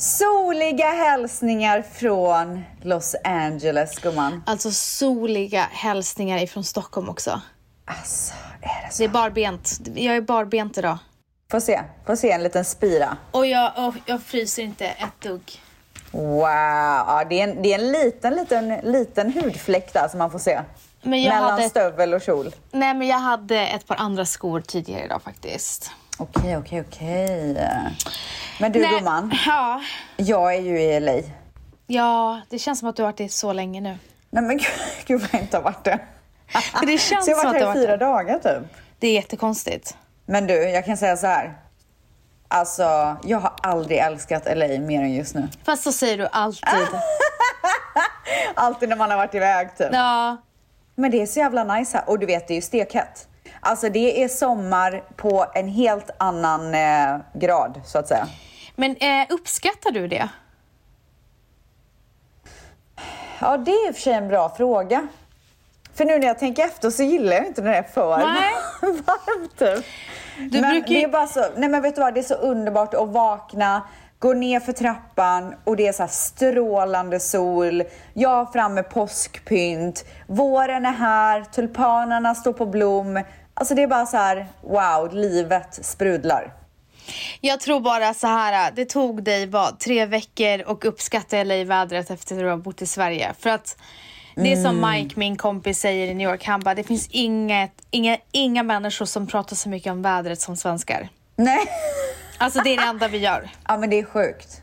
Soliga hälsningar från Los Angeles, gumman. Alltså soliga hälsningar ifrån Stockholm också. Alltså, är det så? Det är barbent. Jag är barbent idag. Får se, får se en liten spira. Och jag, och jag fryser inte ett dugg. Wow, ja, det, är en, det är en liten, liten, liten hudfläck där som man får se. Men jag Mellan hade, stövel och kjol. nej, men jag hade ett par andra skor tidigare idag faktiskt. Okej, okej, okej. Men du Nej, gumman, Ja, jag är ju i LA. ja, det känns som att du har varit det så länge nu. Nej men gud, gud vad jag inte har varit det. Det känns Så jag har varit här i fyra dagar typ. Det är jättekonstigt. Men du, jag kan säga så här. Alltså, jag har aldrig älskat LA mer än just nu. Fast så säger du alltid. Alltid när man har varit iväg typ. Ja, Men det är så jävla nice här. Och du vet, det är ju stekhett. Alltså det är sommar på en helt annan eh, grad, så att säga. men eh, uppskattar du det? Ja, det är i och för sig en bra fråga. För nu när jag tänker efter så gillar jag inte när det är för Nej. varmt typ. Du men brukar det är bara så, nej men vet du vad, det är så underbart att vakna, gå ner för trappan och det är så strålande sol. Jag har framme påskpynt, våren är här, tulpanerna står på blom. Alltså det är bara så här, wow, livet sprudlar. Jag tror bara så här, det tog dig vad, tre veckor och uppskatta LA-vädret efter att du har bott i Sverige. För att det är som Mike, min kompis, säger i New York. Han bara, det finns inget, inga, inga människor som pratar så mycket om vädret som svenskar. Nej, Alltså det är det enda vi gör. ja men det är sjukt.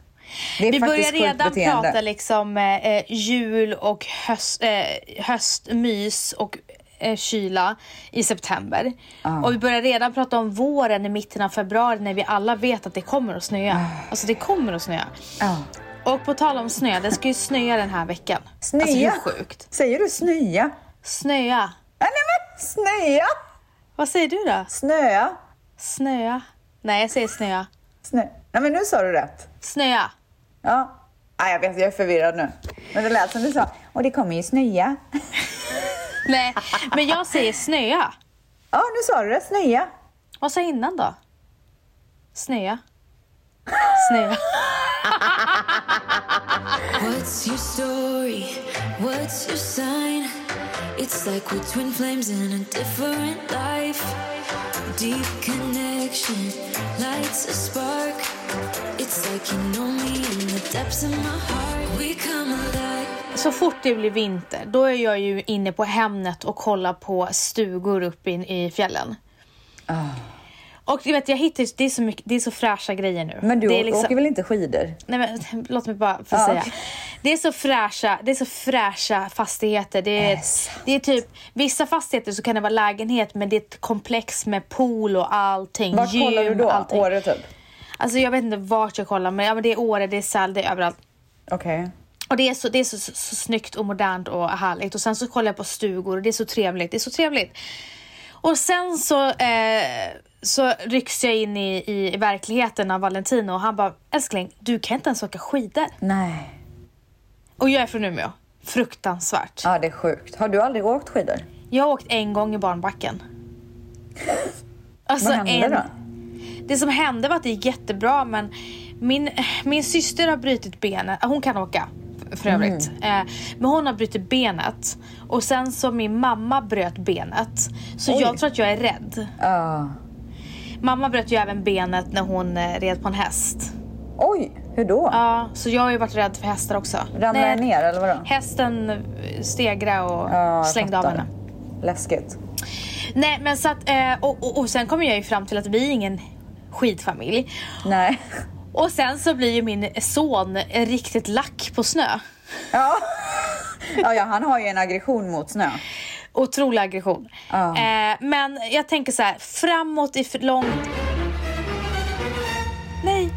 Det är Vi börjar redan beteende. prata liksom eh, jul och höst, eh, höstmys och eh, kyla i september. Och vi börjar redan prata om våren i mitten av februari när vi alla vet att det kommer att snöa. Alltså det kommer att snöa. Ja. Och på tal om snö, det ska ju snöa den här veckan. Snöa? Alltså hur sjukt? Säger du snöa? Snöa. Ah, nej men snöa! Vad säger du då? Snöa? Snöa? Nej, jag säger snöa. Snö. Nej men nu sa du rätt. Snöa. Ja. Ah, jag vet, jag är förvirrad nu. Men det lät som du sa, och det kommer ju snöa. Nej, men jag säger snöa. Ja, nu sa du det. Snöa. Vad sa jag innan då? Snöa. Snöa. What's your story? What's your sign? It's like we're twin flames in a different life. Deep connection lights a spark. It's like you know me in the depths of my heart. We come alive. Så fort det blir vinter, då är jag ju inne på Hemnet och kollar på stugor uppe in i fjällen. Ah. Och du vet, jag hittar, det är så mycket, det är så fräscha grejer nu. Men du det är liksom- åker väl inte skidor? Nej men låt mig bara få Ja, säga. okej. Det är så fräscha, det är så fräscha fastigheter. Det är, det är typ, vissa fastigheter så kan det vara lägenhet men det är ett komplex med pool och allting. Vart gym, kollar du då? allting. Åre typ? Alltså jag vet inte vart jag kollar men, ja, men det är Åre, det är Säl, det är överallt. Okej. Och det är, så, det är så, så, så snyggt och modernt och härligt. Och sen så kollar jag på stugor och det är så trevligt. Det är så trevligt. Och sen så, eh, så rycks jag in i, i verkligheten av Valentino och han bara, älskling, du kan inte ens åka skidor. Nej. Och jag är från Umeå. Fruktansvärt. Ja, det är sjukt. Har du aldrig åkt skidor? Jag har åkt en gång i barnbacken. Alltså, Vad hände en- då? Det som hände var att det gick jättebra men min, min syster har brutit benet. Hon kan åka för övrigt. Mm. Eh, men hon har brutit benet. Och sen så min mamma bröt benet. Så Oj. jag tror att jag är rädd. Ja. Mamma bröt ju även benet när hon eh, red på en häst. Oj, hur då? Ja, så jag har ju varit rädd för hästar också. Ramlade Nej, jag ner eller vadå? Hästen eh, stegrade och Ja, slängde av fattar. henne. Läskigt. Nej men så att, eh, och, och, och sen kommer jag ju fram till att vi är ingen skidfamilj. Nej. Och sen så blir ju min son riktigt lack på snö. Ja. ja, ja, han har ju en aggression mot snö. Otrolig aggression. Ja. Eh, men jag tänker så här, framåt i för långt... Nej,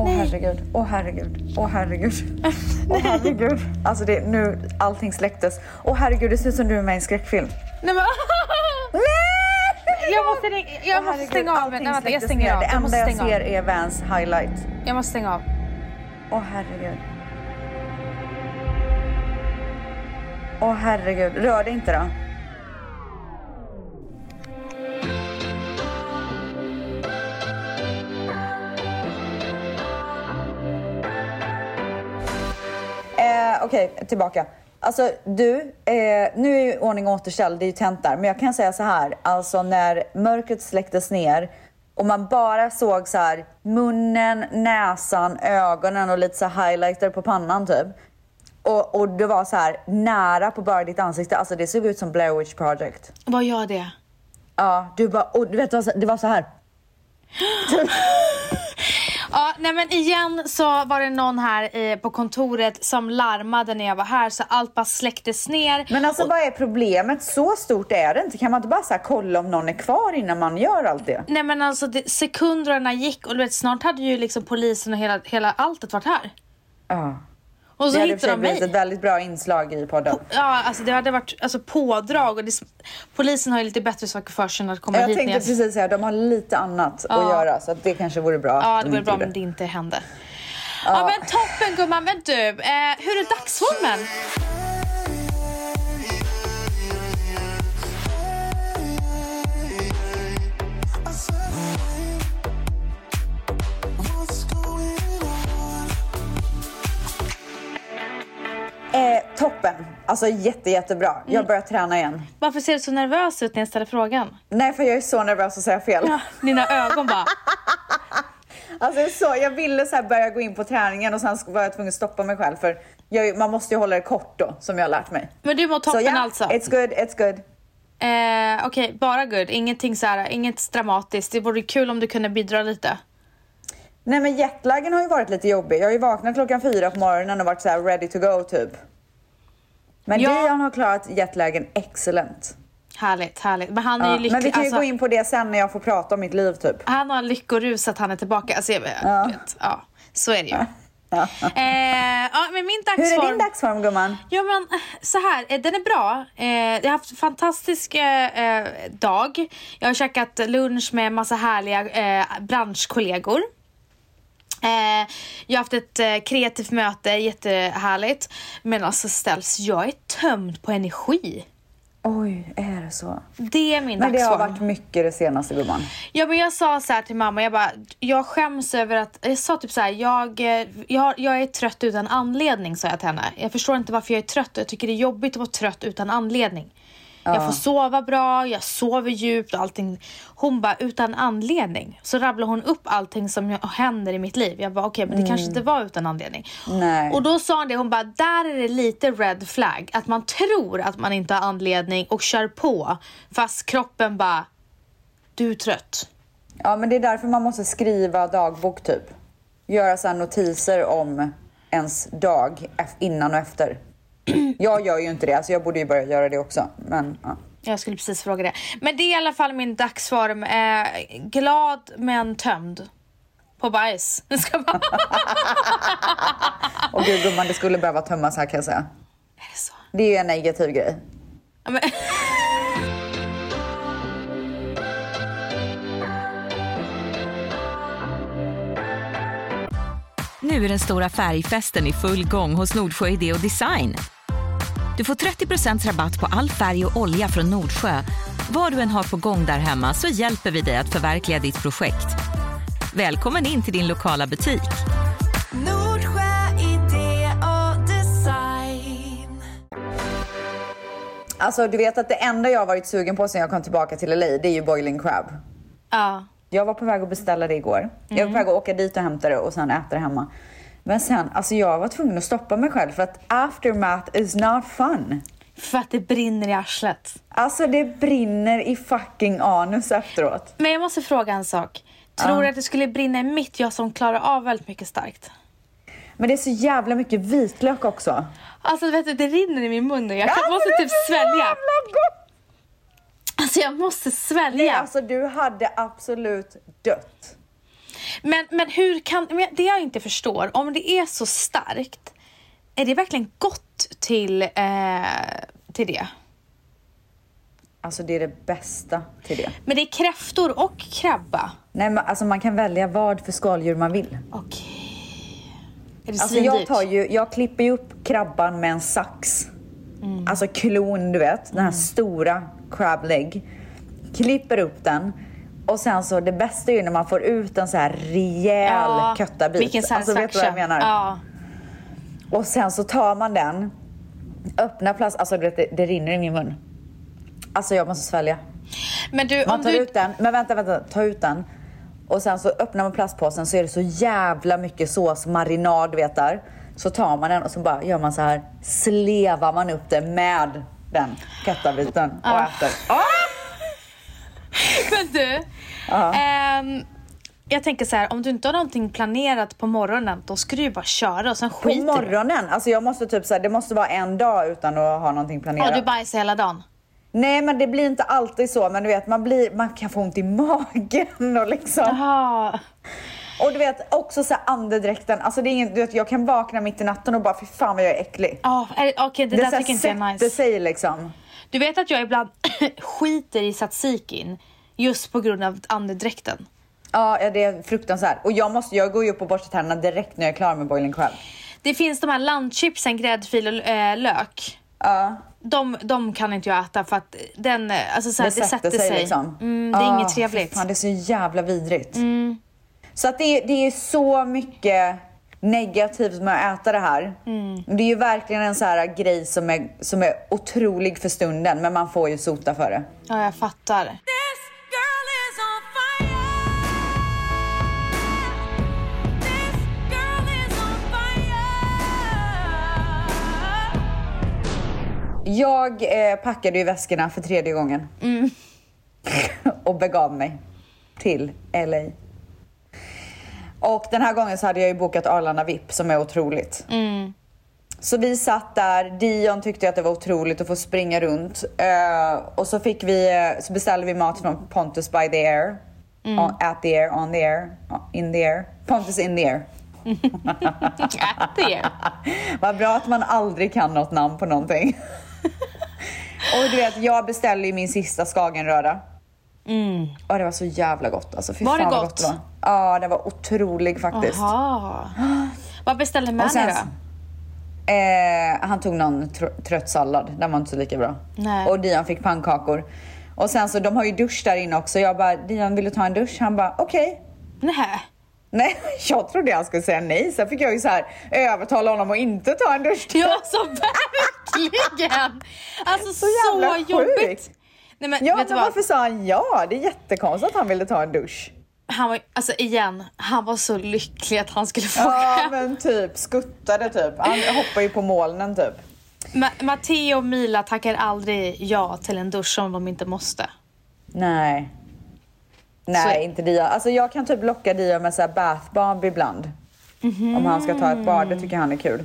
Åh herregud, åh herregud, åh herregud. Åh herregud. Alltså det, nu, allting släcktes. Åh herregud, det ser ut som du är med i en skräckfilm. nej men... Nej! Jag måste, jag måste herregud, stänga av. Nej, vänta, jag stänger ner. av. Det Jag enda måste jag stänga av. ser är Vans highlight. Jag måste stänga av. Åh herregud. Åh herregud, rör dig inte då. Eh, okej, tillbaka. Alltså du, eh, nu är ju ordning och återställd, det är ju tänt där. Men jag kan säga så här, alltså när mörkret släcktes ner och man bara såg så här munnen, näsan, ögonen och lite så highlighter på pannan typ. Och, och det var så här nära på bara ditt ansikte. Alltså det såg ut som Blair Witch Project. Vad gör det? Ja, du bara, och du vet, det var så- här. Ja, nej men igen så var det någon här eh, på kontoret som larmade när jag var här så allt bara släcktes ner. Men alltså vad är problemet? Så stort är det inte. Kan man inte bara så här, kolla om någon är kvar innan man gör allt det? Nej men alltså det, sekunderna gick och du vet snart hade ju liksom polisen och hela, hela alltet varit här. Ja. Och Det så hittade sig de blivit ett mig. väldigt bra inslag i podden. Ja, alltså det hade varit alltså, pådrag och det, polisen har ju lite bättre saker för sig än att komma Jag hit. när tänkte precis säga, de har lite annat att Ja. göra så att det kanske vore bra. Ja, att det de vore bra om det inte hände. Ja, men toppen gumman. Men du, eh, hur är dagsformen? Eh, toppen! Alltså jätte, jättebra. Mm. Jag börjar träna igen. Varför ser du så nervös ut när jag ställer frågan? Nej, för jag är så nervös att säga fel. Ja, dina ögon bara... Alltså, jag så, jag ville så börja gå in på träningen och sen var jag tvungen att stoppa mig själv för jag, man måste ju hålla det kort då, som jag har lärt mig. Men du mår toppen så ja, alltså? it's good, it's good. Eh, Okej, bara good. Ingenting så här, inget dramatiskt. Det vore kul om du kunde bidra lite. Nej men jetlagen har ju varit lite jobbig. Jag har ju vaknat klockan fyra på morgonen och varit så här ready to go typ. Men Ja. Dion har klarat jetlagen excellent. Härligt, härligt. Men han är ju Ja, lycklig. men vi kan ju alltså, gå in på det sen när jag får prata om mitt liv typ. Han har lyckorus att han är tillbaka. Alltså, jag, Ja. vet, ja, så är det ju. Ja. Eh, ja, men min Hur dagsform... är din dagsform gumman? Ja men så här, eh, den är bra. Eh, jag har haft en fantastisk eh, eh, dag. Jag har käkat lunch med massa härliga eh, branschkollegor. Eh, jag har haft ett eh, kreativt möte, jättehärligt. Men alltså ställs, jag är tömd på energi. Oj, är det så? Det är min Men det dagsform. har varit mycket det senaste gumman. Ja men jag sa så här till mamma, jag bara, jag skäms över att, jag sa typ så här, jag, eh, jag, jag är trött utan anledning sa jag till henne. Jag förstår inte varför jag är trött och jag tycker det är jobbigt att vara trött utan anledning. Jag får sova bra, jag sover djupt och allting. Hon bara, utan anledning. Så rabblar hon upp allting som händer i mitt liv. Jag bara, okej men det kanske inte var utan anledning. Nej. Och då sa hon det, hon bara, där är det lite red flag. Att man tror att man inte har anledning och kör på. Fast kroppen bara, du är trött. Ja, men det är därför man måste skriva dagbok typ. Göra så notiser om ens dag innan och efter. Jag gör ju inte det, så jag borde ju börja göra det också. Men ja. Jag skulle precis fråga det. Men det är i alla fall min dagsform. Eh, glad men tömd. På bajs. Ska bara... Och gud gumman, det skulle behöva tömmas här kan jag säga. Är det så? Det är ju en negativ grej. Ja, men... Nu är den stora färgfesten i full gång hos Nordsjö Idé och Design. Du får 30% rabatt på all färg och olja från Nordsjö. Vad du än har på gång där hemma så hjälper vi dig att förverkliga ditt projekt. Välkommen in till din lokala butik. Nordsjö idé och design. Alltså du vet att det enda jag har varit sugen på sen jag kom tillbaka till LA, det är ju boiling crab. ja. Jag var på väg att beställa det igår. Jag var på väg att åka dit och hämta det och sen äta det hemma. Men sen, alltså jag var tvungen att stoppa mig själv för att aftermath is not fun. För att det brinner i arslet. Alltså det brinner i fucking anus efteråt. Men jag måste fråga en sak. Tror du att det skulle brinna i mitt, jag som klarar av väldigt mycket starkt? Men det är så jävla mycket vitlök också. Alltså vet du, det rinner i min mun och jag Ja, måste typ svälja. Alltså jag måste Nej, svälja. alltså du hade absolut dött. Men, men hur kan, men det jag inte förstår, om det är så starkt, är det verkligen gott till, eh, till det? Alltså det är det bästa till det. Men det är kräftor och krabba. Nej men alltså man kan välja vad för skaldjur man vill. Okej. Är det Alltså jag tar ju, jag klipper ju upp krabban med en sax. Alltså klon du vet, den här stora crab leg. Klipper upp den. Och sen så det bästa är ju när man får ut en så här rejäl köttabit. Vilken alltså vet du vad jag menar? Ja. Och sen så tar man den, öppnar plast, alltså du vet, det, det rinner i min mun. Alltså jag måste svälja. Men du, Man tar du... ut den, men vänta, vänta, ta ut den. Och sen så öppnar man plastpåsen så är det så jävla mycket sås, marinad, vet där. Så tar man den och så bara gör man så här, slevar man upp det med den köttbiten och Ah. äter. Ah! Men du. Ehm, jag tänker så här, om du inte har någonting planerat på morgonen, då ska du ju bara köra och sen På skiter du. morgonen, alltså jag måste typ så här, det måste vara en dag utan att ha någonting planerat. Ja, du bajsar hela dagen. Nej men det blir inte alltid så, men du vet man, blir, man kan få ont i magen och liksom. Jaha. Och du vet också så här andedräkten, alltså det är ingen, du vet jag kan vakna mitt i natten och bara fy fan vad jag är äcklig. Ja, det- okej det, Det, där tycker inte jag är sätter nice. sig liksom. Du vet att jag ibland skiter i tzatzikin just på grund av andedräkten. Ja, det är fruktansvärt. Och jag, måste, jag går ju upp och borstar tänderna direkt när jag är klar med boiling crab. Det finns de här landchipsen, gräddfil och eh, lök. Ja, De, de kan inte jag äta för att den, eh, alltså så här, det, sätter sig, liksom. Mm, det är Ja, inget trevligt. Fan, det är så jävla vidrigt. Så att det, är- det är så mycket negativt med att äta det här. Mm. Det är ju verkligen en så här grej som är, som är otrolig för stunden, men man får ju sota för det. Ja, jag fattar. Jag eh, packade ju väskorna för tredje gången. och begav mig till LA. Och den här gången så hade jag ju bokat Arlanda VIP som är otroligt. Så vi satt där, Dion tyckte att det var otroligt att få springa runt. Eh, och så, fick vi, eh, så beställde vi mat från Pontus by the air. On, at the air, on the air, in the air. Pontus in the air. Ät det. Vad bra att man aldrig kan något namn på någonting. och du vet, jag beställde ju min sista skagenröra. Och det var så jävla gott alltså. Fy Mm. Var det vad gott? det var. Ja, det var otrolig faktiskt. Jaha. Vad beställde Manny sen- då? Eh, han tog någon tr- trött sallad, den var inte så lika bra. Nej. Och Dion fick pannkakor. Och sen så, de har ju dusch där inne också. Jag bara, Dion vill du ta en dusch? Han bara, okej. Nej. Nej, jag trodde han skulle säga nej. Sen fick jag ju så här övertala honom att inte ta en dusch. Ja, så verkligen. Alltså så, jävla jobbigt. sjukt. Nej, men Ja, men varför sa han ja? Det är jättekonstigt att han ville ta en dusch. Han var, alltså igen, han var så lycklig att han skulle få Ja, hem. men typ skuttade typ. Han hoppar ju på molnen typ. Ma- Matteo och Mila tackar aldrig ja till en dusch om de inte måste. Nej. Nej, Så- inte Dia. Alltså jag kan typ locka Dia med så här bath bomb ibland. Om han ska ta ett bad, det tycker han är kul.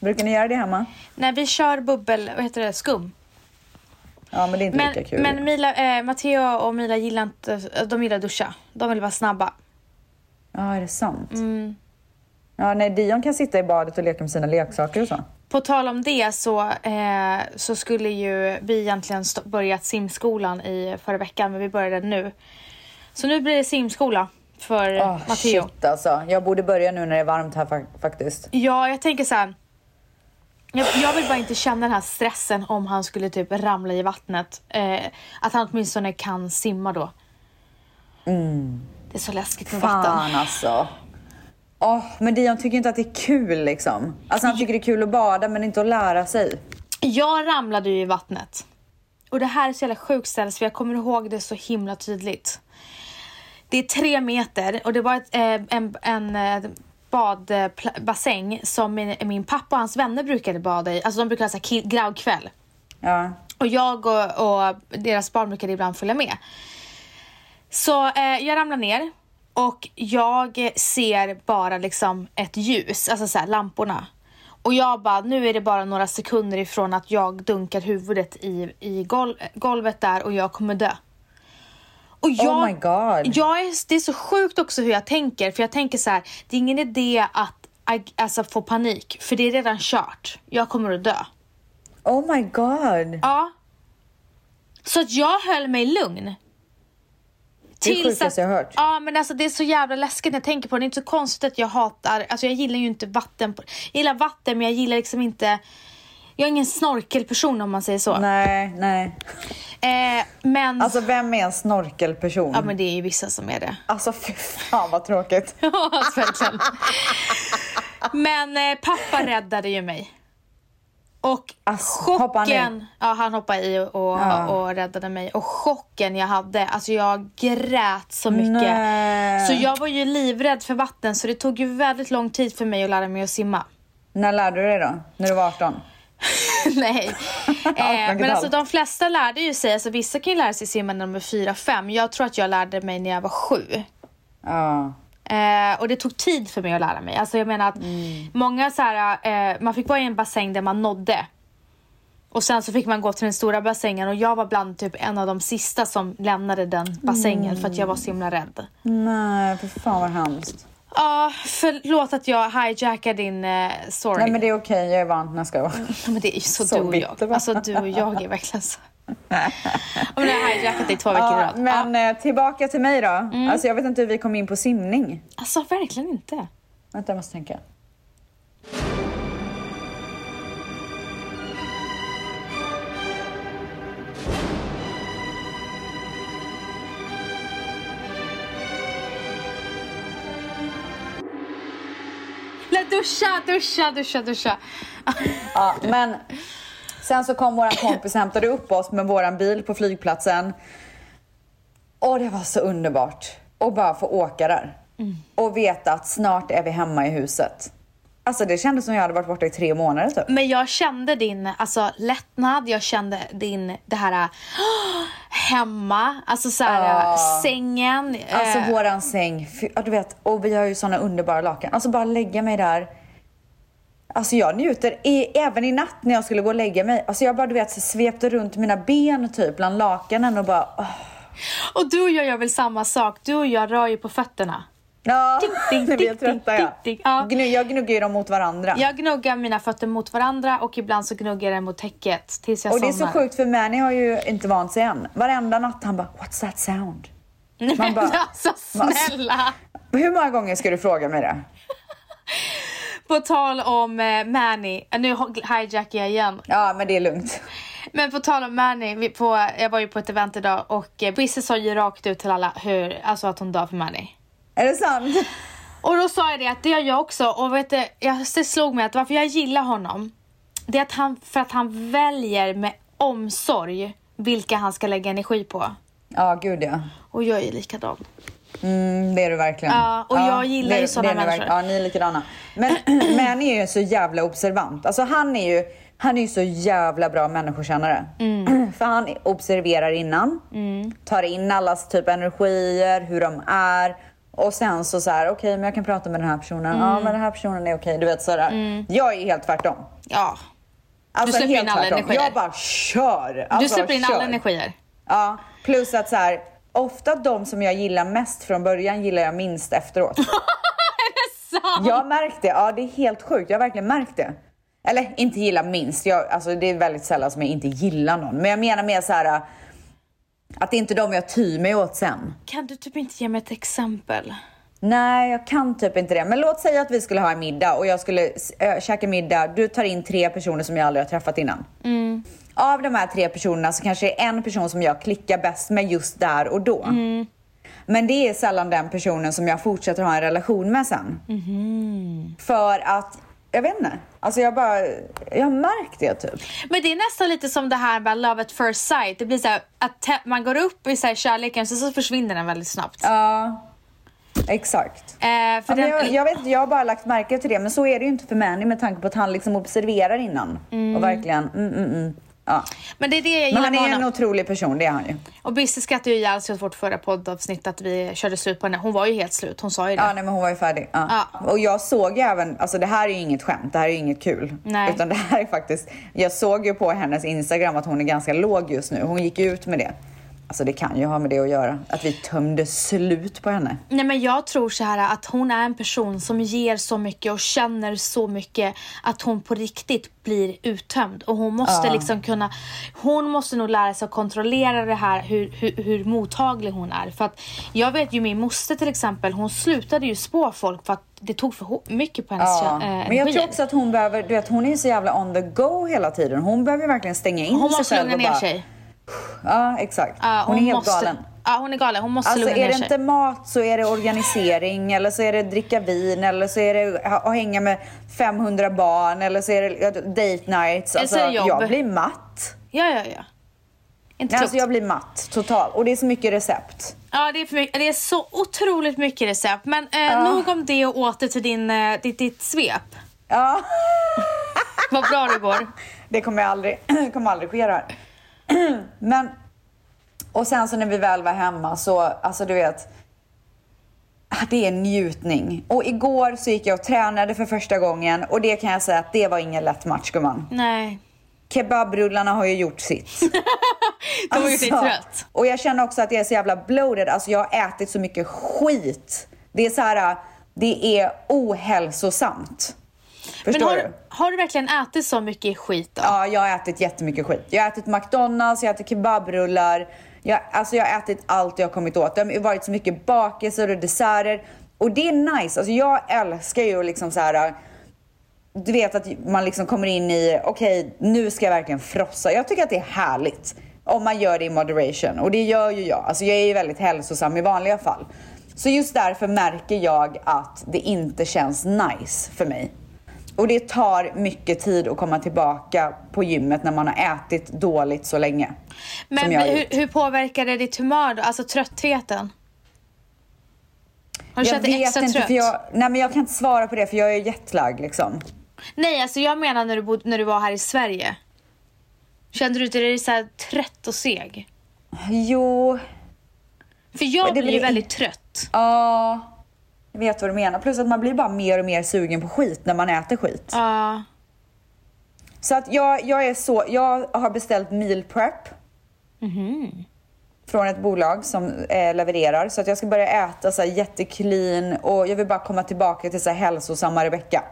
Brukar ni göra det hemma? När vi kör bubbel, vad heter det, skum. Ja, men det är inte Men, lika kul. men Mila, eh, Matteo och Mila gillar inte, de gillar att duscha. De vill vara snabba. Ja, är det sant? Mm. Ja, nej, Dion kan sitta i badet och leka med sina leksaker och så. På tal om det så, eh, så skulle ju vi egentligen börjat simskolan i förra veckan, men vi började nu. Så nu blir det simskola för Oh, Matteo. shit alltså. Jag borde börja nu när det är varmt här fa- faktiskt. Ja, jag tänker så här. Jag, jag vill bara inte känna den här stressen om han skulle typ ramla i vattnet. Eh, att han åtminstone kan simma då. Det är så läskigt med vatten. Mm. Fan alltså. Åh, men Dion tycker inte att det är kul liksom. Alltså han tycker det är kul att bada men inte att lära sig. Jag ramlade ju i vattnet. Och det här är så jävla sjukt för jag kommer ihåg det så himla tydligt. Det är tre meter och det var ett, eh, en, en eh, badbassäng som min, min pappa och hans vänner brukade bada i. Alltså de brukade ha grabbkväll. Ja. Och jag och, och deras barn brukade ibland följa med. Så eh, jag ramlar ner och jag ser bara liksom ett ljus, alltså så här, lamporna. Och jag bara, nu är det bara några sekunder ifrån att jag dunkar huvudet i, i gol golvet där och jag kommer dö. Och jag, Oh my God. Jag det är så sjukt också hur jag tänker, för jag tänker så här, det är ingen idé att alltså, få panik, för det är redan kört. Jag kommer att dö. Oh my god. Ja. Så att jag höll mig lugn. Det är sjukaste jag har hört. Ja men alltså det är så jävla läskigt när jag tänker på det. Det är inte så konstigt att jag hatar, alltså jag gillar ju inte vatten. på- Jag gillar vatten men jag gillar liksom inte, jag är ingen snorkelperson om man säger så. Nej, nej. Eh, men, Alltså vem är en snorkelperson? ja men det är ju vissa som är det. Alltså fy fan vad tråkigt. Ja, alltså, verkligen. Men eh, pappa räddade ju mig. Och Alltså, chocken, ja han hoppade i och, och, Ja. och räddade mig. Och chocken jag hade, alltså jag grät så mycket. Nej. Så jag var ju livrädd för vatten så det tog ju väldigt lång tid för mig att lära mig att simma. När lärde du dig då? När du var 18? Nej. eh, men alltså de flesta lärde ju sig, alltså vissa kan ju lära sig simma när de är fyra, fem. Jag tror att jag lärde mig när jag var sju. Ja. Eh, och det tog tid för mig att lära mig. Alltså jag menar att många så här, eh, man fick vara i en bassäng där man nådde. Och sen så fick man gå till den stora bassängen och jag var bland typ en av de sista som lämnade den bassängen för att jag var så himla rädd. Nej, för fan vad hemskt. Ja, förlåt att jag hijackar din eh, story. Nej men det är okej, jag är van när jag ska vara. Men det är ju så, Så du och jag. Alltså du och jag är verkligen så. Om jag har hijackat dig två veckor i rad. Men eh, tillbaka till mig då. Alltså jag vet inte hur vi kom in på simning. Alltså verkligen inte. Vänta, jag måste tänka. Duscha, duscha, duscha, duscha. Ja, men sen så kom våran kompis och hämtade upp oss med våran bil på flygplatsen. Och det var så underbart att bara få åka där. Och veta att snart är vi hemma i huset. Alltså det kändes som jag hade varit borta i tre månader typ. Men jag kände din alltså, lättnad, jag kände din, det här åh, hemma, alltså så här, Ja. sängen. Alltså eh, våran säng, ja, du vet, och vi har ju såna underbara lakan. Alltså bara lägga mig där. Alltså jag njuter, i, även i natt när jag skulle gå och lägga mig. Alltså jag bara du vet svepte runt mina ben typ bland lakanen och bara åh. Och du och jag gör väl samma sak, du och jag rör ju på fötterna. Ja, ding, vi är ding, trötta ding, ja. jag gnuggar ju dem mot varandra. Jag gnuggar mina fötter mot varandra och ibland så gnuggar jag den mot täcket tills jag och det är så somnar. sjukt för Manny har ju inte vant sig än. Varenda natt han bara “What's that sound?” Nej, Man bara- alltså snälla! Hur många gånger ska du fråga mig det? På tal om eh, Manny, nu hijackar jag igen. Ja, men det är lugnt. Men på tal om Manny, vi på, jag var ju på ett event idag och eh, Bisse sa ju rakt ut till alla hur, alltså att hon dör för Manny. Är det sant? Och då sa jag det att det gör jag också och vet du, jag, slog mig att varför jag gillar honom det är att han, för att han väljer med omsorg vilka han ska lägga energi på. Ja, gud ja. Och jag är likadan. Mm, det är du verkligen. Ja, och jag gillar det- ju ni människor. Ja, ni är likadana. Men Manny är ju så jävla observant. Alltså han är ju, han är ju så jävla bra människokännare. Mm. För han observerar innan, tar in allas typ energier, hur de är. Och sen så så här, okej men jag kan prata med den här personen. Mm. Ja men den här personen är okej. Du vet sådär. Jag är helt tvärtom. Ja. Alltså, släpper helt in alla tvärtom. energier. Jag bara kör. Du Alltså, släpper in kör. alla energier. Ja, plus att så här, ofta de som jag gillar mest från början gillar jag minst efteråt. Sant. Jag har märkt det. Ja, det är helt sjukt. Jag har verkligen märkt det. Eller inte gilla minst. Jag, alltså, det är väldigt sällan som jag inte gillar någon. Men jag menar mer så här att det är inte de jag tyr mig åt sen. Kan du typ inte ge mig ett exempel? Nej, jag kan typ inte det. Men låt säga att vi skulle ha en middag och jag skulle äh, käka middag. Du tar in tre personer som jag aldrig har träffat innan. Av de här tre personerna så kanske det är en person som jag klickar bäst med just där och då. Men det är sällan den personen som jag fortsätter ha en relation med sen. För att, jag vet inte. Alltså jag bara, jag har märkt det typ. Men det är nästan lite som det här med love at first sight. Det blir så här att man går upp i så här kärleken så, så försvinner den väldigt snabbt. Ja, exakt. Eh, för Ja, den, jag, jag vet jag har bara lagt märke till det. Men så är det ju inte för Manny med tanke på att han liksom observerar innan. Och verkligen, mm, mm, mm. Ja. men det är det jag Men han är en otrolig person, det är han ju. Och Bisse skrattade ju ihjäl sig åt vårt förra poddavsnitt att vi körde slut på henne. Hon var ju helt slut, hon sa ju det. Ja, nej, men hon var ju färdig. Ja. Ja. Och jag såg ju även, alltså det här är ju inget skämt, det här är ju inget kul. Nej. Utan det här är faktiskt, jag såg ju på hennes Instagram att hon är ganska låg just nu. Hon gick ut med det. Alltså det kan ju ha med det att göra, att vi tömde slut på henne. Nej men jag tror så här att hon är en person som ger så mycket och känner så mycket att hon på riktigt blir uttömd och hon måste Ja. liksom kunna Hon måste nog lära sig att kontrollera det här hur, hur, hur mottaglig hon är för att jag vet ju min moster till exempel hon slutade ju spå folk för att det tog för mycket på hennes Ja. äh, Men jag tror också att hon behöver, du vet hon är ju så jävla on the go hela tiden. Hon behöver ju verkligen stänga in hon sig måste själv lugna och ner bara, sig. Ja, exakt. Ja, hon, är helt måste, galen. Ja, hon är galen. Hon måste Alltså lugna är ner det sig. inte mat så är det organisering eller så är det dricka vin eller så är det att hänga med 500 barn eller så är det ja, date nights. Eller så är det jobb. jag blir matt. Ja, ja, ja. Inte Nej, klokt. alltså jag blir matt totalt och det är så mycket recept. Ja, det är, mycket, det är så otroligt mycket recept. Men eh, nog om det och åter till din, eh, ditt, ditt svep. Ja, Vad bra det går. det kommer jag aldrig, kommer aldrig ske det här. Men, och sen så när vi väl var hemma så, alltså du vet, ah, det är njutning. Och igår så gick jag och tränade för första gången och det kan jag säga att det var ingen lätt match gumman. Nej. Kebabrullarna har ju gjort sitt. De har gjort dig Alltså, trött. Och jag känner också att jag är så jävla bloated. Alltså jag har ätit så mycket skit. Det är så här, det är ohälsosamt. Men Förstår har, du? har du verkligen ätit så mycket skit då? Ja, jag har ätit jättemycket skit. Jag har ätit McDonalds, jag har ätit kebabrullar. Jag, alltså jag har ätit allt jag har kommit åt. Det har varit så mycket bakelser och desserter. Och det är nice. Alltså jag älskar ju liksom så här. Du vet att man liksom kommer in i, okej nu ska jag verkligen frossa. Jag tycker att det är härligt. Om man gör det i moderation. Och det gör ju jag. Alltså jag är ju väldigt hälsosam i vanliga fall. Så just därför märker jag att det inte känns nice för mig. Och det tar mycket tid att komma tillbaka på gymmet när man har ätit dåligt så länge. Men hur, hur påverkar det ditt humör då? Alltså tröttheten? Har du jag känt dig extra inte trött? för jag, nej men jag kan inte svara på det för jag är jetlag liksom. Nej, alltså jag menar när du, bod, när du var här i Sverige. Kände du inte dig så trött och seg? Jo, För jag det blir blir- väldigt trött. ja. Jag vet vad du menar. Plus att man blir bara mer och mer sugen på skit när man äter skit. Ja. Så att jag, jag är så, jag har beställt meal prep. Från ett bolag som eh, levererar. Så att jag ska börja äta så här jätteclean och jag vill bara komma tillbaka till så här hälsosamma Rebecca.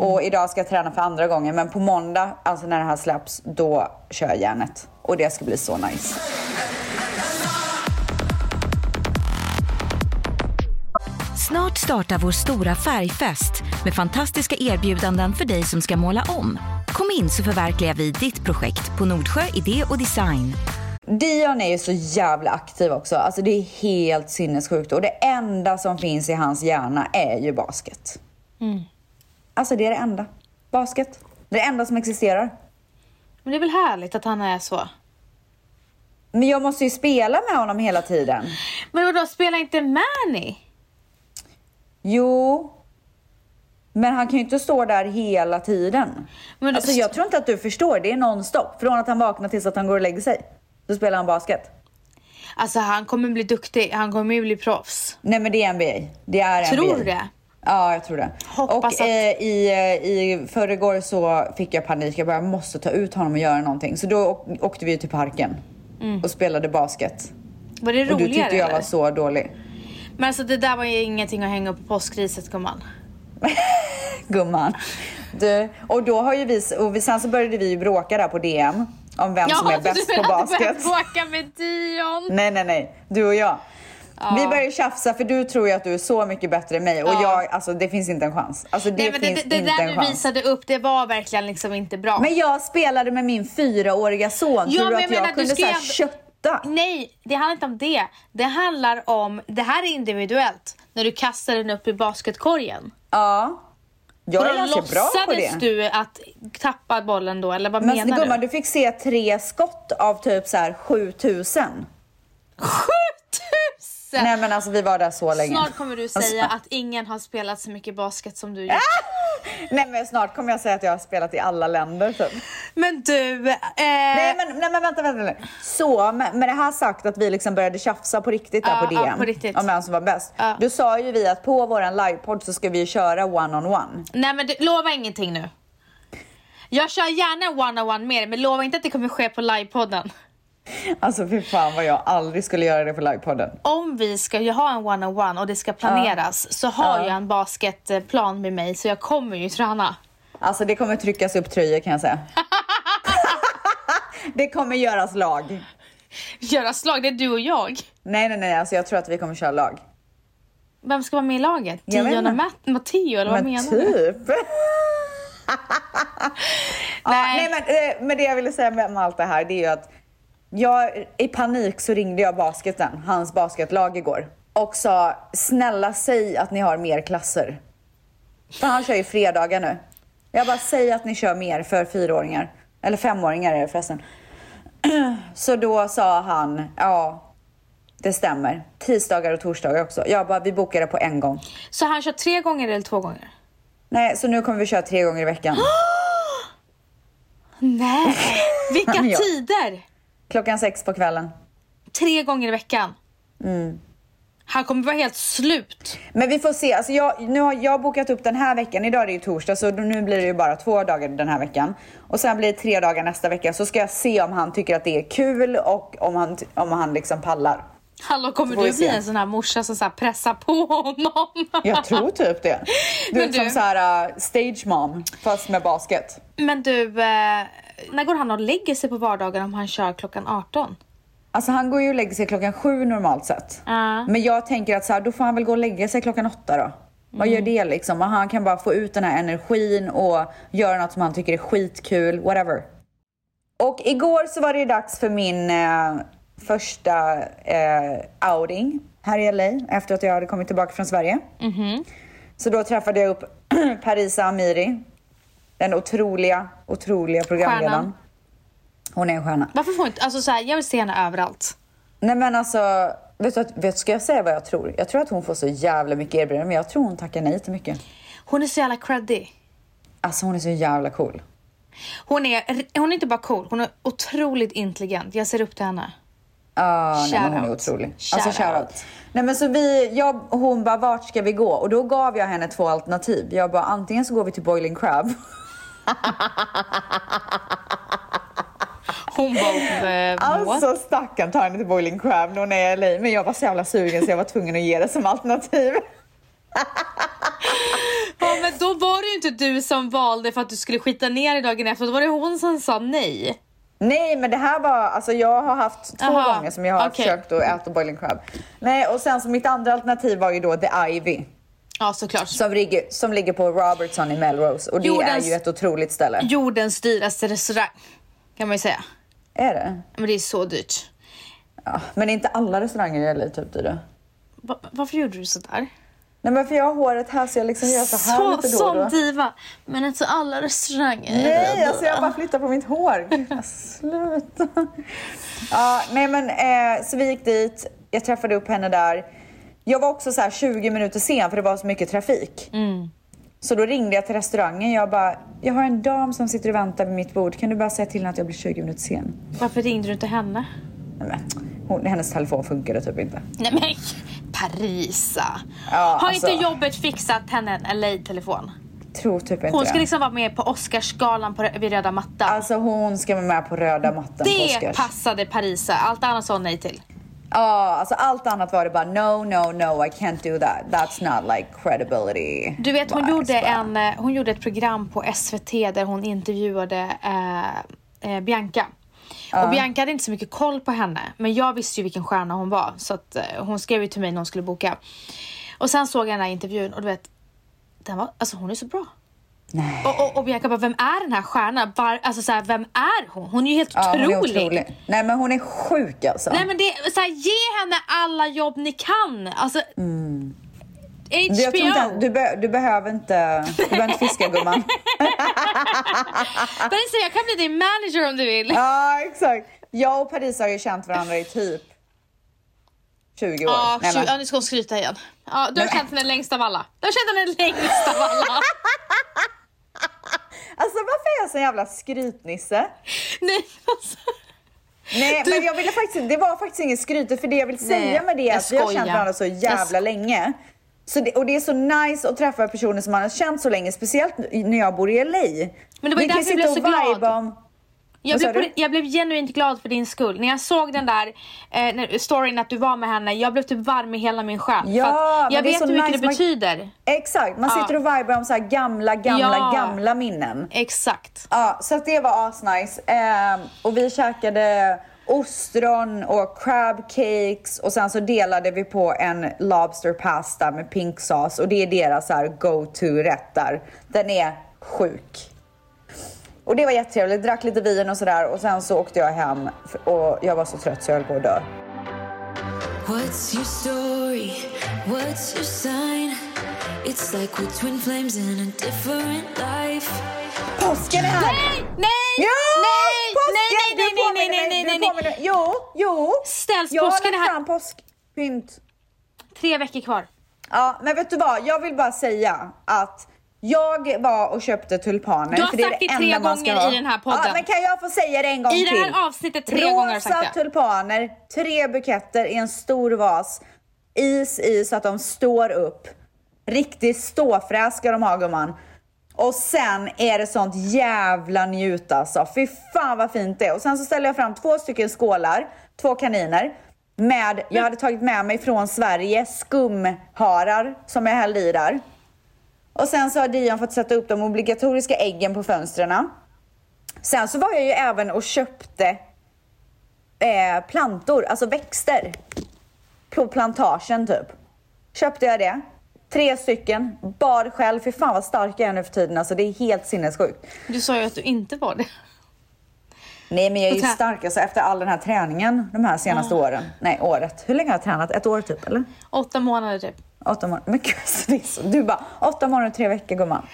Och idag ska jag träna för andra gången men på måndag, alltså när det här släpps, då kör jag järnet. Och det ska bli så nice. Snart startar vår stora färgfest med fantastiska erbjudanden för dig som ska måla om. Kom in så förverkligar vi ditt projekt på Nordsjö Idé och Design. Dion är ju så jävla aktiv också. Alltså det är helt sinnessjukt. Och det enda som finns i hans hjärna är ju basket. Alltså det är det enda. Basket. Det är det enda som existerar. Men det är väl härligt att han är så? Men jag måste ju spela med honom hela tiden. Men vadå, spela inte Manny? Jo. Men han kan ju inte stå där hela tiden. Men alltså jag tror inte att du förstår. Det är nonstop. Från att han vaknar tills att han går och lägger sig. Så spelar han basket. Alltså han kommer bli duktig, han kommer ju bli proffs. Nej men det är NBA. Det är Tror NBA. du det? Ja, jag tror det. Hoppas och att- eh, i, eh, i förrgår så fick jag panik. Jag bara, jag måste ta ut honom och göra någonting. Så då åk- åkte vi till parken och spelade basket. Var det Och du roligare tyckte jag eller? var så dålig. Men alltså det där var ju ingenting att hänga upp på påskriset gumman. Gumman. Du, och då har ju vi, och sen så började vi ju bråka där på DM om vem som är bäst du på basket. börjat bråka med Dion. Nej, nej, nej. Du och jag. Vi började tjafsa för du tror ju att du är så mycket bättre än mig och Ja. jag, alltså det finns inte en chans. Alltså det Nej men det, finns det, det inte där en du visade upp, det var verkligen liksom inte bra. Men jag spelade med min fyraåriga son. Ja, tror du att jag jag, menar, du kunde ska så här ändå-? Nej, det handlar inte om det. Det handlar om, det här är individuellt. När du kastar den upp i basketkorgen. Ja. Jag är ganska bra på låtsades det. du att tappa bollen då, eller vad Men menar gumman, du? du fick se tre skott av typ så här 7000. 7000! Nej men alltså vi var där så länge. Snart kommer du säga Alltså- att ingen har spelat så mycket basket som du gjort. Nej men snart kommer jag säga att jag har spelat i alla länder typ. Men du, eh, Nej men, nej men vänta, vänta, vänta. Så med, med det här sagt att vi liksom började tjafsa på riktigt där Ja, på DM. på riktigt. Om vem som var bäst. Ja. Då sa ju vi att på våran livepodd så ska vi köra one on one. nej men du, lova ingenting nu. Jag kör gärna one-on-one med dig, men lova inte att det kommer ske på livepodden. Alltså fy fan vad jag aldrig skulle göra det på livepodden. Om vi ska ha en one-on-one och det ska planeras så har Ja. jag en basketplan med mig så jag kommer ju träna. Alltså det kommer tryckas upp tröjor kan jag säga. det kommer göras lag. Göra slag, det är du och jag. Nej nej nej, alltså jag tror att vi kommer köra lag. Vem ska vara med i laget? Dion och. Matt- Matteo eller vad men menar du? typ. ja, Nej. nej men, eh, men det jag ville säga med, med allt det här det är ju att jag, i panik så ringde jag basketen, hans basketlag igår och sa snälla säg att ni har mer klasser. För han kör ju fredagar nu. Jag bara säg att ni kör mer för fyraåringar. Eller femåringar är det förresten. Så då sa han, ja det stämmer. Tisdagar och torsdagar också. Jag bara, vi bokar det på en gång. Så han kör tre gånger eller två gånger? Nej, så nu kommer vi köra tre gånger i veckan. Nej! Vilka tider? Klockan sex på kvällen. Tre gånger i veckan? Han kommer vara helt slut. Men vi får se. Alltså jag, nu har jag bokat upp den här veckan. Idag är det ju torsdag så nu blir det ju bara två dagar den här veckan. Och sen blir det tre dagar nästa vecka. Så ska jag se om han tycker att det är kul och om han, om han liksom pallar. Hallå, kommer du bli en sån här morsa som så här pressar på honom? Jag tror typ det. Du vet som så här uh, stage mom fast med basket. Men du, eh, när går han och lägger sig på vardagar om han kör klockan 18? Alltså han går ju och lägger sig klockan sju normalt sett. Ja. Men jag tänker att så här, då får han väl gå och lägga sig klockan åtta då. Vad gör det liksom? Och han kan bara få ut den här energin och göra något som han tycker är skitkul, whatever. Och igår så var det dags för min eh, första eh, outing här i LA efter att jag hade kommit tillbaka från Sverige. Så då träffade jag upp Parisa Amiri. Den otroliga, otroliga programledaren. Stjärnan. Hon är en stjärna. Varför får inte, alltså så här, jag vill se henne överallt. Nej men alltså, vet du, vet, ska jag säga vad jag tror? Jag tror att hon får så jävla mycket erbjudanden men jag tror hon tackar nej till mycket. Hon är så jävla creddy. Alltså hon är så jävla cool. Hon är, hon är inte bara cool, hon är otroligt intelligent. Jag ser upp till henne. Ah, nej, men hon är otrolig. Alltså Shoutout. Nej men så vi, jag, hon bara vart ska vi gå? Och då gav jag henne två alternativ. Jag bara antingen så går vi till Boiling Crab. Hon bara? Alltså stackarn tar henne till Boiling Crab när hon är i LA. Men jag var så jävla sugen så jag var tvungen att ge det som alternativ. Ja, men då var det ju inte du som valde för att du skulle skita ner i dagen efter. Då var det hon som sa nej. Nej men det här var, alltså jag har haft två Aha, gånger som jag har okej. försökt att äta Boiling Crab. Nej och sen så mitt andra alternativ var ju då The Ivy. Ja, såklart. Som ligger, som ligger på Robertson i Melrose och det Jordens- är ju ett otroligt ställe. Jordens dyraste restaurang, kan man ju säga. Är det? Men det är så dyrt. Ja, men inte alla restauranger LA typ dyra. Va- varför gjorde du sådär? Nej men för jag har håret här så jag liksom gör så här Så, lite då som diva. Men inte alla restauranger. Nej, alltså jag bara flyttar på mitt hår. Gud, Sluta. Ja, nej men eh, så vi gick dit. Jag träffade upp henne där. Jag var också så här 20 minuter sen för det var så mycket trafik. Så då ringde jag till restaurangen. Jag bara, jag har en dam som sitter och väntar vid mitt bord. Kan du bara säga till henne att jag blir 20 minuter sen? Varför ringde du inte henne? Nej, men, hon, hennes telefon funkade typ inte. Nej men Parisa. Ja, Har alltså- inte jobbet fixat henne en LA-telefon? Tror typ inte Hon ska det. liksom vara med på Oscarsgalan på, vid röda mattan. Alltså hon ska vara med på röda mattan på det Oscars. passade Parisa, allt annat sa hon nej till. Ja, alltså allt annat var det bara no, no, no, I can't do that. That's not like credibility. Du vet hon gjorde, en, eh, hon gjorde ett program på SVT där hon intervjuade eh, eh, Bianca. Och Bianca hade inte så mycket koll på henne men jag visste ju vilken stjärna hon var så att eh, hon skrev ju till mig när hon skulle boka. Och sen såg jag den här intervjun och du vet, den var, alltså hon är så bra. Nej. Och, och, och Bianca bara, vem är den här stjärnan? Var, alltså så här, vem är hon? Hon är ju helt Ja, hon är otrolig. otrolig. Nej men hon är sjuk alltså. Nej men det, så här, ge henne alla jobb ni kan. Alltså. Mm. Du, jag tror inte, du, be, du behöver inte, du behöver inte fiska gumman. Parisa, jag kan bli din manager om du vill. ja exakt. Jag och Paris har ju känt varandra i typ 20 år. Ja, Nej, men- ja, nu ska hon skryta igen. Ja, du har känt henne längst av alla. Du har känt henne längst av alla. Alltså varför är jag så jävla skrytnisse? Nej, alltså. Nej Du- men jag ville faktiskt, det var faktiskt inget skryt för det jag vill säga Nej, med det är jag att vi har känt varandra så Jag jävla sk- länge. Så det, och det är så nice att träffa personer som man har känt så länge, speciellt när jag bor i LA. Men det var ju därför jag blev så glad. Om, Jag blev, på- jag blev genuint glad för din skull. När jag såg den där eh, när- storyn att du var med henne, jag blev typ varm i hela min själ. Ja, jag vet hur mycket nice det man- betyder. exakt, man Ja. sitter och vibar om så här gamla, gamla, Ja. gamla minnen. Exakt. Ja, så att det var asnice. Ehm, och vi käkade ostron och crab cakes och sen så delade vi på en lobster pasta med pink sauce och det är deras så här go-to rätt där. Den är sjuk. Och det var jättetrevligt. Drack lite vin och sådär och sen så åkte jag hem och jag var så trött så jag höll på att dö. What's your story? What's your sign? It's like we're twin flames in a different life. Påsken är här! Nej! Nej! Ja! Nej! Påsken! Nej, nej, nej, nej, nej, du nej, nej. påminner- Jo, jo. Ställs Jag har påsken lagt här. fram påskpynt. Tre veckor kvar. Ja, men vet du vad? Jag vill bara säga att jag var och köpte tulpaner. Du har för det sagt det det tre gånger i den här podden. Ja, men kan jag få säga det en gång I till? det här avsnittet tre gånger har jag sagt Rosa det. tulpaner, tre buketter i en stor vas. Is i så att de står upp. Riktig ståfräs ska de ha gumman. Och sen är det sånt jävla njut alltså. Fy fan vad fint det är. Och sen så ställer jag fram två stycken skålar, två kaniner. Med, jag hade tagit med mig från Sverige skumharar som jag hällde i där. Och sen så har Dion fått sätta upp de obligatoriska äggen på fönstren. Sen så var jag ju även och köpte eh, plantor, alltså växter. På plantagen typ. Köpte jag det. Tre stycken, bar själv. Fy fan vad stark jag är nu för tiden. Alltså det är helt sinnessjukt. Du sa ju att du inte var det. Nej men jag är ju stark alltså, efter all den här träningen de här senaste åren. Nej året. Hur länge har jag tränat? Ett år typ eller? Åtta månader typ. Åtta månader. Men gud, alltså, det är så, du bara, åtta månader och tre veckor gumman.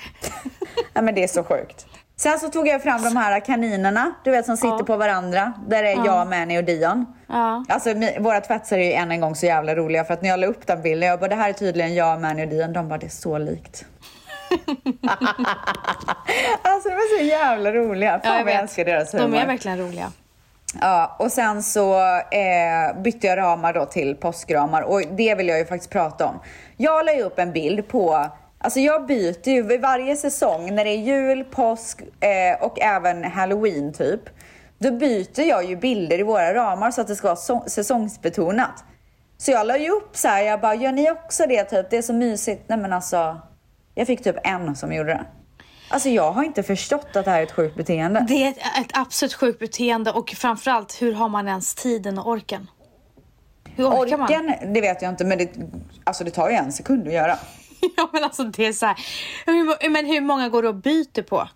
Nej men det är så sjukt. Sen så tog jag fram de här kaninerna, du vet som sitter Ja. på varandra. Där är jag, Manny och Dion. Ja. Alltså våra tvättsar är ju än en gång så jävla roliga för att när jag la upp den bilden, jag bara det här är tydligen jag, Manny och Dion. De bara det är så likt. alltså de är så jävla roliga. Fan Ja, jag vad jag älskar deras De humor. är verkligen roliga. Ja, och sen så eh, bytte jag ramar då till påskramar och det vill jag ju faktiskt prata om. Jag la ju upp en bild på, alltså jag byter ju vid varje säsong när det är jul, påsk eh, och även halloween typ. Då byter jag ju bilder i våra ramar så att det ska vara så- säsongsbetonat. Så jag la ju upp så här, jag bara, gör ni också det typ? Det är så mysigt. Nej men alltså, jag fick typ en som gjorde det. Alltså jag har inte förstått att det här är ett sjukt beteende. Det är ett, ett absolut sjukt beteende och framförallt hur har man ens tiden och orken? Hur orkar man? Orken, det vet jag inte, men det, alltså det tar ju en sekund att göra. Ja men alltså det är så här, hur, men hur många går du och byter på?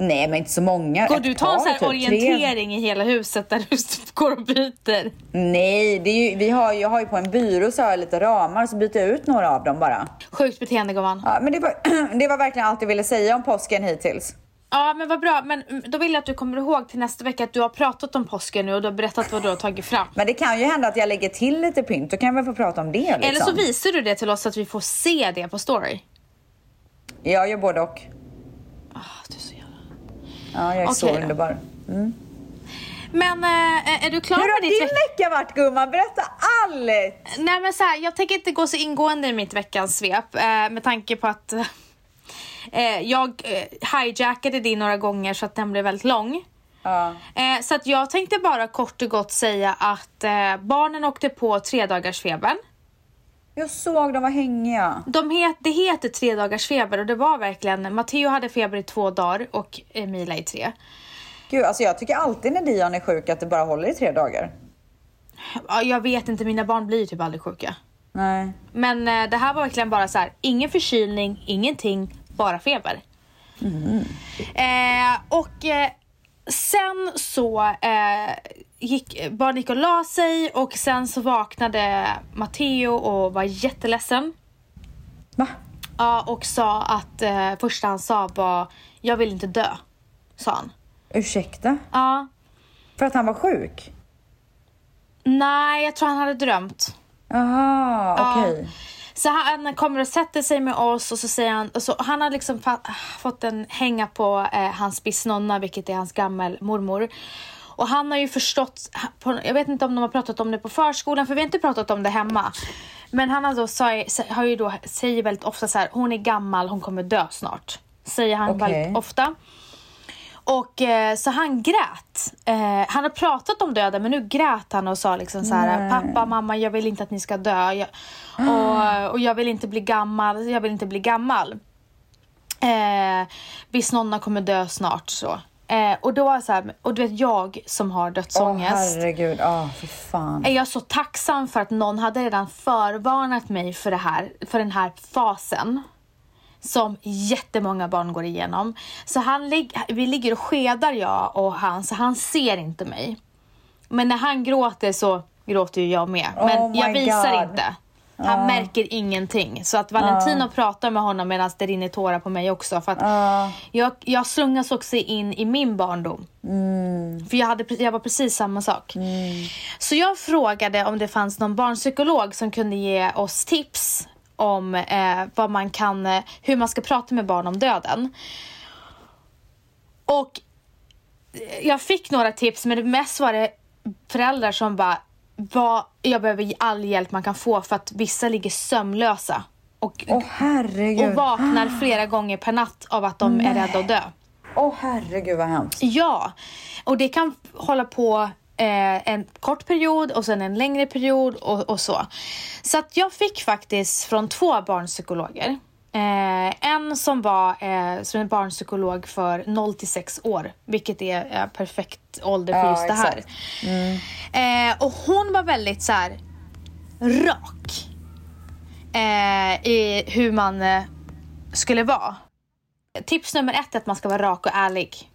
Nej, men inte så många. Går Ett du ta en sån här typ, tre. orientering i hela huset där du går och byter? Nej, det är ju, vi har, jag har ju på en byrå så har jag lite ramar så byter jag ut några av dem bara. Sjukt beteende gumman. Ja, men det var, det var verkligen allt jag ville säga om påsken hittills. Ja men vad bra, men mm, då vill jag att du kommer ihåg till nästa vecka att du har pratat om påsken nu och du har berättat vad du har tagit fram. Men det kan ju hända att jag lägger till lite pynt, då kan vi få prata om det liksom. Eller så visar du det till oss så att vi får se det på story. Jag gör både och. Ah, du är så jävla... Ja, jag är så Okej då. underbar. Men äh, är du klar Hur med har ditt din veck- vecka varit gumman? Berätta allt! Nej men så här, jag tänker inte gå så ingående i mitt veckans svep eh, med tanke på att eh, jag eh, hijackade din några gånger så att den blev väldigt lång. Ja. Eh, så att jag tänkte bara kort och gott säga att eh, barnen åkte på tre dagars febern. Jag såg de var hängiga. De het, det heter tre dagars feber och det var verkligen, Matteo hade feber i två dagar och Emilia i tre. Gud, alltså jag tycker alltid när Dion är sjuk att det bara håller i tre dagar. Ja, Jag vet inte, mina barn blir ju typ aldrig sjuka. Nej. Men eh, det här var verkligen bara så här, ingen förkylning, ingenting, bara feber. Eh, och eh, sen så eh, gick gick och la sig och sen så vaknade Matteo och var jätteledsen. Va? Ja, och sa att eh, första han sa var jag vill inte dö. Sa han. Ursäkta? Ja. För att han var sjuk? Nej, jag tror han hade drömt. Jaha, Ja. Så han kommer och sätter sig med oss och så säger han, så, han har liksom fått en hänga på eh, hans bisnonna, vilket är hans gammelmormor. Och han har ju förstått, jag vet inte om de har pratat om det på förskolan, för vi har inte pratat om det hemma. Men han har, då, har ju då, säger väldigt ofta så här, hon är gammal, hon kommer dö snart. Säger han Okej. väldigt ofta. Och eh, så han grät. Eh, han har pratat om döden men nu grät han och sa liksom så här: pappa, mamma, jag vill inte att ni ska dö. Jag, och, och jag vill inte bli gammal, jag vill inte bli gammal. Eh, visst nonna kommer dö snart så. Eh, och då var jag så här, och du vet jag som har Åh dödsångest. herregud, ja fy fan. är jag så tacksam för att någon hade redan förvarnat mig för det här, för den här fasen. Som jättemånga barn går igenom. Så han lig vi ligger och skedar jag och han, så han ser inte mig. Men när han gråter så gråter ju jag med. Men Oh jag visar God. inte. Han märker ingenting. Så att Valentino pratar med honom medan det rinner tårar på mig också. För att jag, jag slungas också in i min barndom. För jag, hade, jag var precis samma sak. Så jag frågade om det fanns någon barnpsykolog som kunde ge oss tips om eh, vad man kan, eh, hur man ska prata med barn om döden. Och eh, jag fick några tips men det mest var det föräldrar som bara vad, jag behöver all hjälp man kan få för att vissa ligger sömnlösa och, herregud. och vaknar flera gånger per natt av att de är rädda att dö. Åh herregud vad hemskt. Ja, och det kan hålla på eh, en kort period och sen en längre period och, och så. Så att jag fick faktiskt från två barnpsykologer. Eh, en som var eh, som en barnpsykolog för 0 till 6 år, vilket är eh, perfekt ålder för Ja, just det här. exakt. Eh, och hon var väldigt så här rak eh, i hur man eh, skulle vara. Tips nummer ett är att man ska vara rak och ärlig.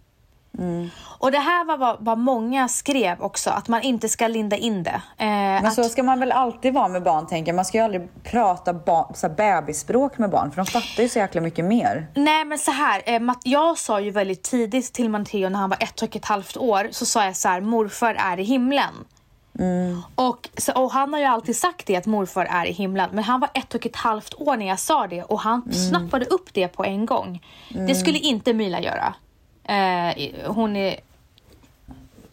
Och det här var vad, vad många skrev också, att man inte ska linda in det. Eh, Men att, så ska man väl alltid vara med barn tänker jag. Man ska ju aldrig prata ba- så här bebisspråk med barn för de fattar ju så jäkla mycket mer. Nej men så här, eh, jag sa ju väldigt tidigt till Matteo när han var ett och ett halvt år, så sa jag så här, morfar är i himlen. Och, så, och han har ju alltid sagt det att morfar är i himlen. Men han var ett och ett halvt år när jag sa det och han snappade upp det på en gång. Det skulle inte Mila göra. Eh, hon är,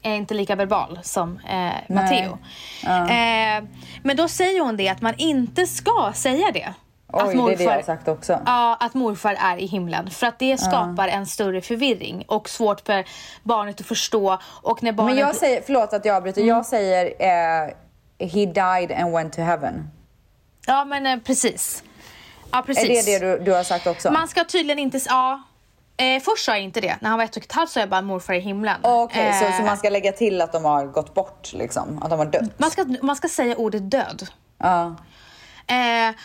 är inte lika verbal som eh, Matteo. Eh, men då säger hon det att man inte ska säga det. Oj, det är det jag har sagt också. Ja, att morfar är i himlen. För att det skapar en större förvirring och svårt för barnet att förstå. Och när barnet... Men jag säger, förlåt att jag avbryter, Mm. jag säger eh, He died and went to heaven. Ja, men eh, precis. Ja, precis. Är det det du, du har sagt också? Man ska tydligen inte... Ja. Eh, först sa jag inte det. När han var ett och ett halvt sa jag bara morfar i himlen. Okej, så, Eh, så man ska lägga till att de har gått bort liksom? Att de har dött? man, ska, man ska säga ordet död. Ja. Eh,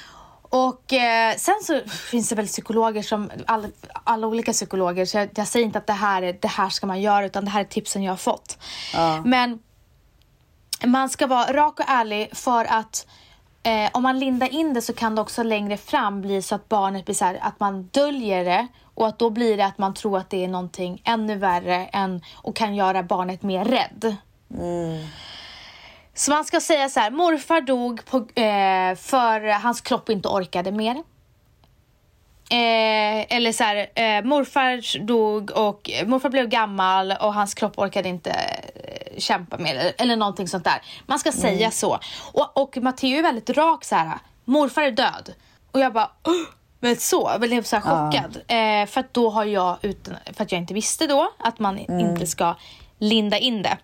och eh, sen så finns det väl psykologer som, alla, alla olika psykologer, så jag, jag säger inte att det här, är, det här ska man göra utan det här är tipsen jag har fått. Men man ska vara rak och ärlig för att eh, om man lindar in det så kan det också längre fram bli så att barnet blir så här, att man döljer det och att då blir det att man tror att det är någonting ännu värre än, och kan göra barnet mer rädd. Så man ska säga så här, morfar dog på, eh, för hans kropp inte orkade mer. Eh, eller så här, eh, morfar dog och morfar blev gammal och hans kropp orkade inte eh, kämpa mer eller, eller någonting sånt där. Man ska säga så. Och, och Matteo är väldigt rak så här, morfar är död. Och jag bara, "Åh!" Vet så, jag blev så chockad. Eh, för att då har jag, utan, för att jag inte visste då, att man inte ska linda in det.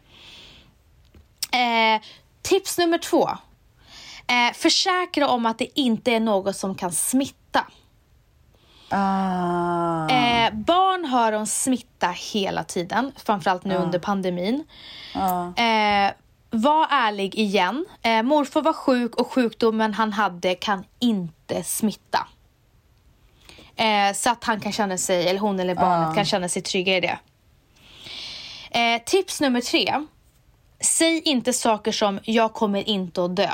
Eh, tips nummer två. Eh, försäkra om att det inte är något som kan smitta. Ah. Eh, barn hör om smitta hela tiden, framförallt nu under pandemin. Eh, var ärlig igen. Eh, morfar var sjuk och sjukdomen han hade kan inte smitta. Eh, så att han kan känna sig, eller hon eller barnet kan känna sig trygga i det. Eh, tips nummer tre. Säg inte saker som “jag kommer inte att dö”.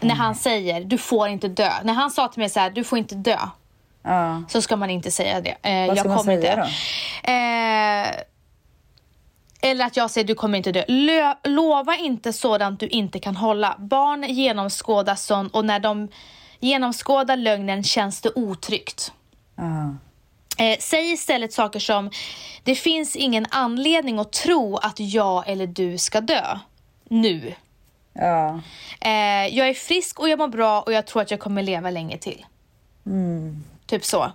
När han säger “du får inte dö”. När han sa till mig så här “du får inte dö” Ja. så ska man inte säga det. Eh, Vad ska jag man säga inte. Eh, eller att jag säger du kommer inte dö. Lö, lova inte sådant du inte kan hålla. Barn genomskådar sånt och när de genomskådar lögnen känns det otryggt. Ja. Eh, säg istället saker som Det finns ingen anledning att tro att jag eller du ska dö. Nu. Ja. Eh, jag är frisk och jag mår bra och jag tror att jag kommer leva länge till. Typ så.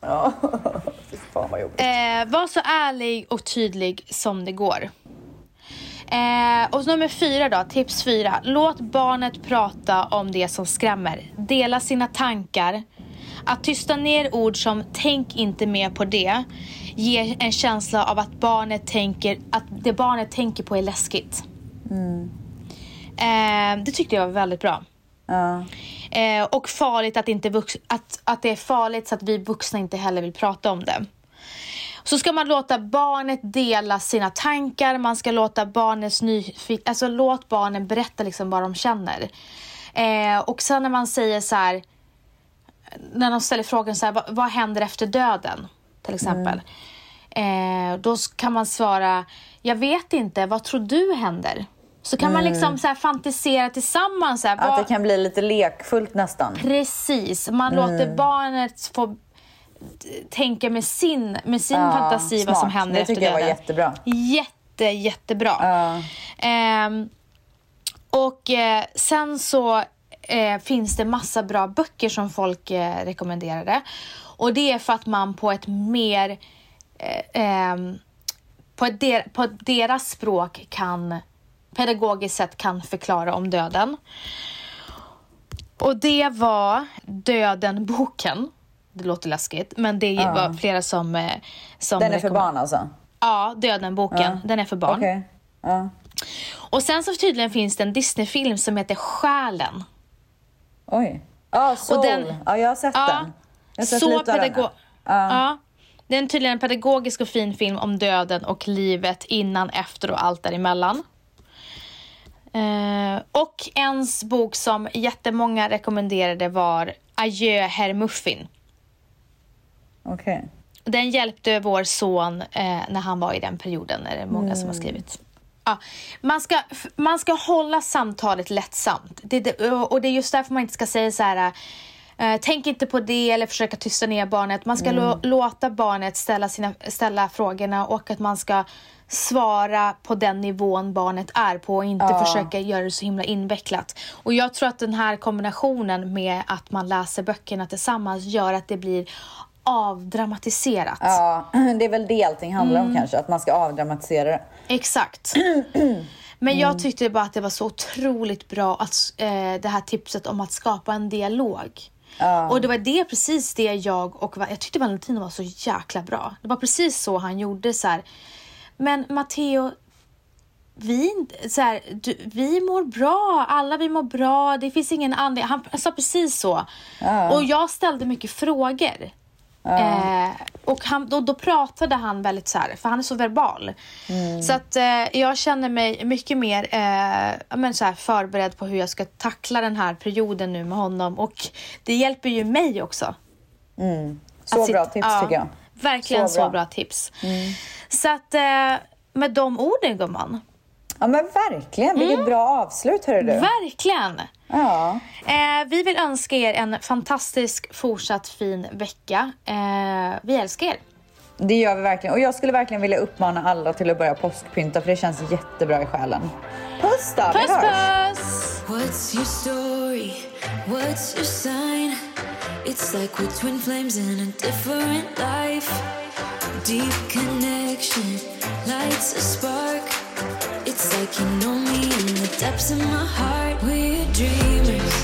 Fy fan vad jobbigt. Eh, var så ärlig och tydlig som det går. Eh, och nummer fyra då, tips fyra. Låt barnet prata om det som skrämmer. Dela sina tankar. Att tysta ner ord som “tänk inte mer på det” ger en känsla av att barnet tänker att det barnet tänker på är läskigt. Eh, det tyckte jag var väldigt bra. Ja. Eh, och farligt att, inte vux- att, att det är farligt så att vi vuxna inte heller vill prata om det. Så ska man låta barnet dela sina tankar, man ska låta barnets nyfiken, alltså låt barnen berätta liksom vad de känner. Eh, och sen när man säger så här, när de ställer frågan så här, vad, vad händer efter döden? Till exempel. Eh, då kan man svara, jag vet inte, vad tror du händer? Så kan man liksom så fantisera tillsammans. Så här, Att vad, det kan bli lite lekfullt nästan. Precis, man Mm. låter barnet få tänka med sin, med sin Ja, fantasi vad som smart. händer Det efter tycker jag var döden. jättebra. Jätte, jättebra. Ja. Ehm, och eh, sen så eh, finns det massa bra böcker som folk eh, rekommenderade. Och det är för att man på ett mer eh, ehm, på, ett der, på deras språk kan pedagogiskt sätt kan förklara om döden. Och det var Döden-boken. Det låter läskigt, men det var flera som... eh, som Den är för barn alltså? Ja, Döden-boken. Den är för barn. Okej. Ja. Och sen så tydligen finns det en Disney-film som heter Själen. Oj. Ja, Soul. den- ja, jag har sett den. Jag har sett så lite pedago- ja. Det är tydligen en pedagogisk och fin film om döden och livet innan, efter och allt däremellan. Eh, och ens bok som jättemånga rekommenderade var Adjö herr Muffin. Okej. Den hjälpte vår son eh, när han var i den perioden, är det många som har skrivit. Ja, man, ska, man ska hålla samtalet lättsamt. Det, det, och det är just därför man inte ska säga så här... eh, tänk inte på det eller försöka tysta ner barnet. Man ska lå, låta barnet ställa, sina, ställa frågorna och att man ska svara på den nivån barnet är på och inte försöka göra det så himla invecklat. Och jag tror att den här kombinationen med att man läser böckerna tillsammans gör att det blir avdramatiserat. Ja, det är väl det allting handlar Mm. om kanske. Att man ska avdramatisera det. Exakt. Men jag tyckte bara att det var så otroligt bra att, eh, det här tipset om att skapa en dialog. Och det var det precis det jag och jag tyckte Valentino var så jäkla bra. Det var precis så han gjorde så här. Men Matteo, vi, så här, du, vi mår bra, alla vi mår bra, det finns ingen anledning. Han sa precis så. Och jag ställde mycket frågor. Eh, och han, då, då pratade han väldigt så här, för han är så verbal. Så att eh, jag känner mig mycket mer eh, men så här, förberedd på hur jag ska tackla den här perioden nu med honom. Och det hjälper ju mig också. Så Att bra sitt- tips ja, tycker jag. Verkligen Så så bra. bra, tips. Så att eh, med de orden gumman. Ja men verkligen, vilket Mm. bra avslut hörru du. Verkligen! Ja. Eh, vi vill önska er en fantastisk fortsatt fin vecka. Eh, vi älskar er. Det gör vi verkligen. Och jag skulle verkligen vilja uppmana alla till att börja påskpynta för det känns jättebra i själen. Puss då, vi Puss hörs! puss! What's your story? What's your sign? It's like we're twin flames in a different life. Deep connection lights a spark. It's like you know me in the depths of my heart. We're dreamers.